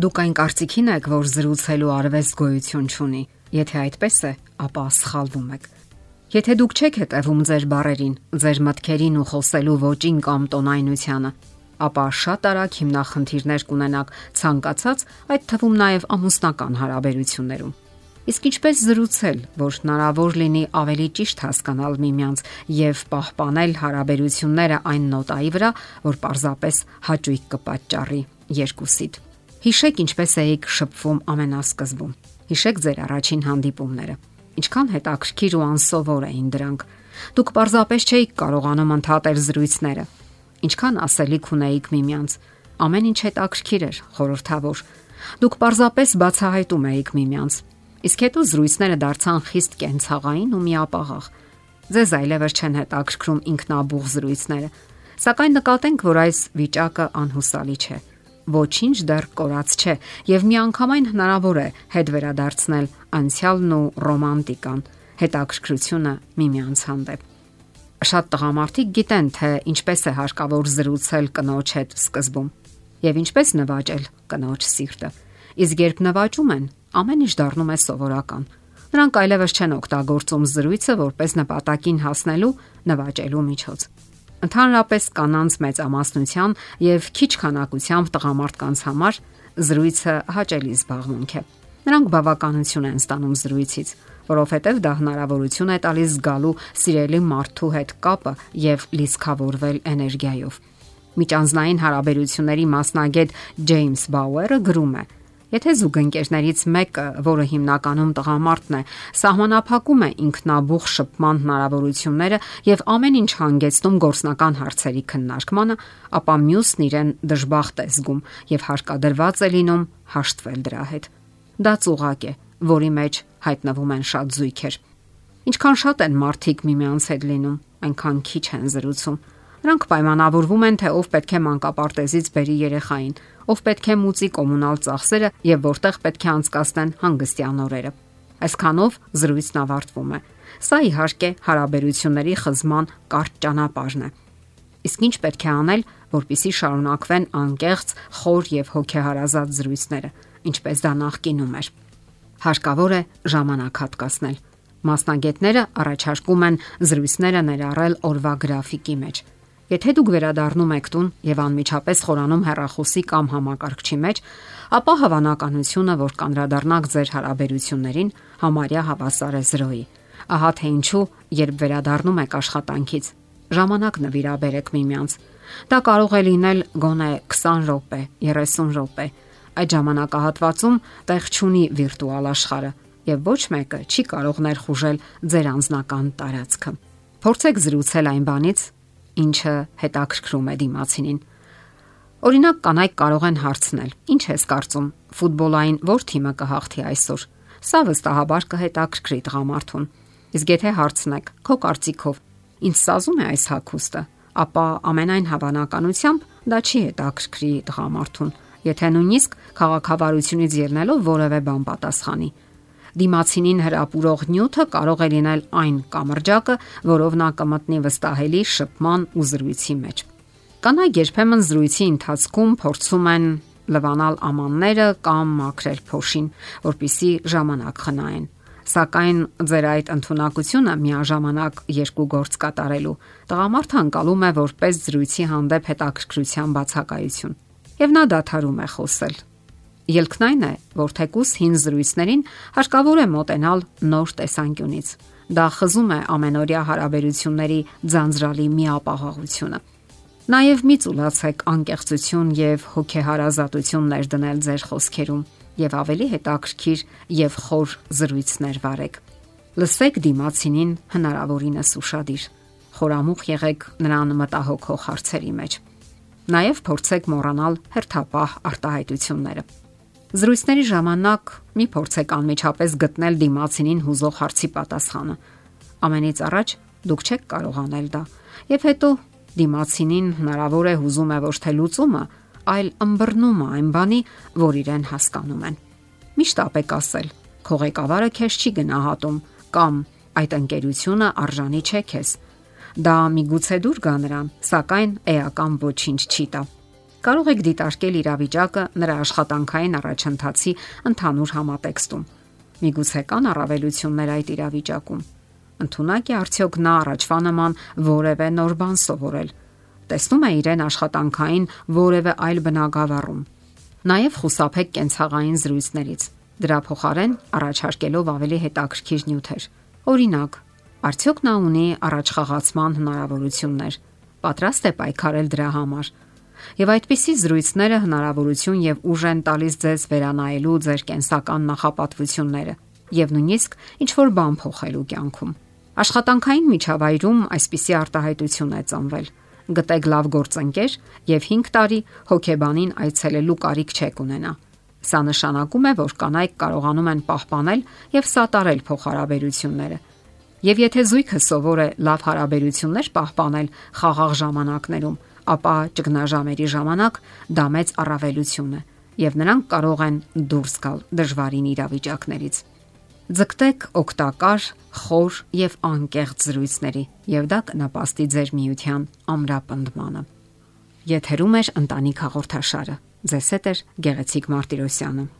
դուք այն կարծիքին եք, որ զրուցելու արվեստ գոյություն չունի։ Եթե այդպես է, ապա սխալվում եք։ Եթե դուք չեք հետևում ձեր բարերին, ձեր մտքերին ու խոսելու ոճին կամ տոնայնությանը, ապա շատ արագ հիմնախնդիրներ կունենաք ցանկացած, այդ թվում նաև ամուսնական հարաբերություններում։ Իսկ ինչպես զրուցել, որ հնարավոր լինի ավելի ճիշտ հասկանալ միմյանց եւ պահպանել հարաբերությունները այն նոտայի վրա, որ պարզապես հաճույք կպատճառի երկուսիդ։ Հիշեք ինչպես էիք շփվում ամենասկզբում։ Հիշեք ձեր առաջին հանդիպումները։ Ինչքան հետաքրքիր ու անսովոր էին դրանք։ Դուք պարզապես չէիք կարողանում ընդհատել զրույցները։ Ինչքան ասելիք ունեիք միմյանց։ Ամեն ինչ հետաքրքիր էր, խորթավոր։ Դուք պարզապես բացահայտում էիք միմյանց։ Իսկ հետո զրույցները դարձան խիստ կենցաղային ու միապաղաղ։ Ձեզ այլևս չեն հետաքրքրում ինքնաբուխ զրույցները։ Սակայն նկատենք, որ այս վիճակը անհուսալի չէ ոչինչ դեռ կորած չէ եւ միանգամայն հնարավոր է հետ վերադարձնել անցյալն ու ռոմանտիկան, հետաքրքրությունը միմյանց հանդեպ։ Շատ տղամարդիկ գիտեն, թե ինչպես է հարկավոր զրուցել կնոջ հետ սկզբում եւ ինչպես նվաճել կնոջ սիրտը։ Իսկ երբ նվաճում են, ամեն ինչ դառնում է սովորական։ Նրանք այլևս չեն օգտագործում զրույցը որպես նպատակին հասնելու նվաճելու միջոց։ Ընդհանրապես կանանց մեծամասնության եւ քիչ քանակությամբ տղամարդկանց համար զրույցը հաճելի զբաղմունք է։ Նրանք բավականություն են ստանում զրույցից, որովհետև դա հնարավորություն է տալիս զգալու սիրելի մարդու հետ կապը եւ լիցքավորվել էներգիայով։ Միջանձնային հարաբերությունների մասնագետ Ջեյմս Բաուերը գրում է. Եթե զուգընկերներից մեկը, որը հիմնականում տղամարդն է, սահմանափակում է ինքնաբուխ շփման հնարավորությունները եւ ամեն ինչ հանգեցնում գործնական հարցերի քննարկմանը, ապա մյուսն իրեն դժբախտ է զգում եւ հարկադրված է լինում հաշտվել դրա հետ։ Դա ծուղակ է, որի մեջ հայտնվում են շատ զույգեր։ Ինչքան շատ են մարդիկ միմյանց հետ լինում, այնքան քիչ են զրուցում Նրանք պայմանավորվում են, թե ով պետք է մանկապարտեզից բերի երեխային, ով պետք է մուծի կոմունալ ծախսերը եւ որտեղ պետք է անցկացնեն հանգստյան օրերը։ Այսքանով զրույցն ավարտվում է։ Սա իհարկե հարաբերությունների խզման կարճ ճանապարհն է։ Իսկ ինչ պետք է անել, որpիսի շարունակվեն անկեղծ, խոր եւ հոգեհարազատ զրույցները, ինչպես դա նախկինում էր։ Հարկավոր է ժամանակ հատկացնել։ Մասնագետները առաջարկում են զրույցները ներառել օրվա գրաֆիկի մեջ Եթե դուք վերադառնում եք տուն եւ անմիջապես խորանում հեռախոսի կամ համակարգչի մեջ, ապա հավանականությունը, որ կանդրադառնաք ձեր հարաբերություններին, համարյա հավասար է 0-ի։ Ահա թե ինչու, երբ վերադառնում եք աշխատանքից, ժամանակ նվիրաբերեք միմյանց։ Դա կարող է լինել գոնե 20 րոպե, 30 րոպե։ Այդ ժամանակահատվածում տեղ չունի վիրտուալ աշխարհը եւ ոչ մեկը չի կարող ներխուժել ձեր անձնական տարածքը։ Փորձեք զրուցել այն բանից, ինչը հետաքրքրում է դիմացինին։ Օրինակ կանայք կարող են հարցնել. Ինչ ես կարծում, ֆուտբոլային ո՞ր թիմը կհաղթի այսօր։ Սա վստահաբար կհետաքրքրի տղամարդուն։ Իսկ եթե հարցնեք, քո կարծիքով, ինչ սազում է այս հակոստը, ապա ամենայն հավանականությամբ դա չի հետաքրքրի տղամարդուն, եթե նույնիսկ քաղաքավարությունից ելնելով որևէ բան պատասխանի դիմացինին հրապուրող նյութը կարող է լինել այն կամրջակը, որով նա կմտնի վստահելի շփման ու զրույցի մեջ։ Կանայք երբեմն զրույցի ընթացքում փորձում են լվանալ ամանները կամ մաքրել փոշին, որpիսի ժամանակ խնայեն։ Սակայն ձեր այդ ընտունակությունը միաժամանակ երկու գործ կատարելու տղամարդը անցալում է որպես զրույցի հանդեպ հետաքրքրության բացակայություն։ Եվ նա դադարում է խոսել Ելքն այն է, որ թեկուս հին զրույցներին հարկավոր է մոտենալ նոր տեսանկյունից։ Դա խզում է ամենօրյա հարաբերությունների ձանձրալի միապաղաղությունը։ Նաև մի ծուլացեք անկեղծություն եւ հոգեհարազատություն ներդնել ձեր խոսքերում եւ ավելի հետաքրքիր եւ խոր զրույցներ վարեք։ Լսեք դիմացինին հնարավորինս ուրախadir։ Խորամուխ եղեք նրան մտահոգող հարցերի մեջ։ Նաև փորձեք մոռանալ հերթապահ արտահայտությունները։ Զրույցների ժամանակ մի փորձեք անմիջապես գտնել դիմացինին հուզող հարցի պատասխանը։ Ամենից առաջ դուք չեք կարող անել դա։ Եվ հետո դիմացինին հնարավոր է հուզում է ոչ թե լուծումը, այլ ըմբռնումը այն բանի, որ իրեն հասկանում են։ Միշտ ապեք ասել. «Քո ղեկավարը քեզ չի գնահատում» կամ «Այդ ընկերությունը արժանի չէ քեզ»։ Դա միգուցե դուր գա նրան, սակայն էական ոչինչ չի տա։ Կարող եք դիտարկել իրավիճակը նրա աշխատանքային առաջընթացի ընդհանուր համատեքստում։ Միգուցե կան առավելություններ այդ իրավիճակում։ Ընթունակ է արդյոք նա առաջվա նման որևէ նոր բան սովորել։ Տեսնում է իրեն աշխատանքային որևէ այլ բնագավառում։ Նաև խուսափեք կենցաղային զրույցներից։ Դրա փոխարեն առաջարկելով ավելի հետաքրքիր նյութեր։ Օրինակ, արդյոք նա ունի առաջխաղացման հնարավորություններ։ Պատրաստ է պայքարել դրա համար Եվ այդպիսի զրույցները հնարավորություն եւ ուժ են տալիս ձեզ վերանայելու ձեր կենսական նախապատվությունները եւ նույնիսկ ինչ որ բան փոխելու կյանքում։ Աշխատանքային միջավայրում այսպիսի արտահայտություն է ծնվել։ Գտեք լավ գործընկեր եւ 5 տարի հոգեբանին այցելելու կարիք չեք ունենա։ Սա նշանակում է, որ կանայք կարողանում են պահպանել եւ սատարել փոխհարաբերությունները։ Եվ եթե զույգը սովոր է լավ հարաբերություններ պահպանել խաղաղ ժամանակներում, ապա ճգնաժամերի ժամանակ դա մեծ առավելություն է եւ նրանք կարող են դուրս գալ դժվարին իրավիճակներից։ Ձգտեք օգտակար, խոր եւ անկեղծ զրույցների եւ դա կնպաստի ձեր միության ամրապնդմանը։ Եթերում է ընտանիք հաղորդաշարը։ Ձեզ հետ է Գեղեցիկ Մարտիրոսյանը։